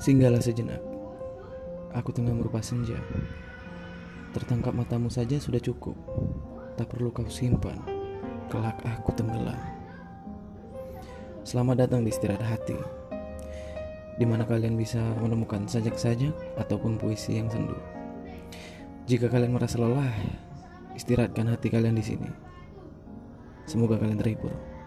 Singgahlah sejenak. Aku tengah merupa senja. Tertangkap matamu saja sudah cukup. Tak perlu kau simpan. Kelak aku tenggelam. Selamat datang di istirahat hati. Di mana kalian bisa menemukan sajak-sajak ataupun puisi yang sendu. Jika kalian merasa lelah, istirahatkan hati kalian di sini. Semoga kalian terhibur.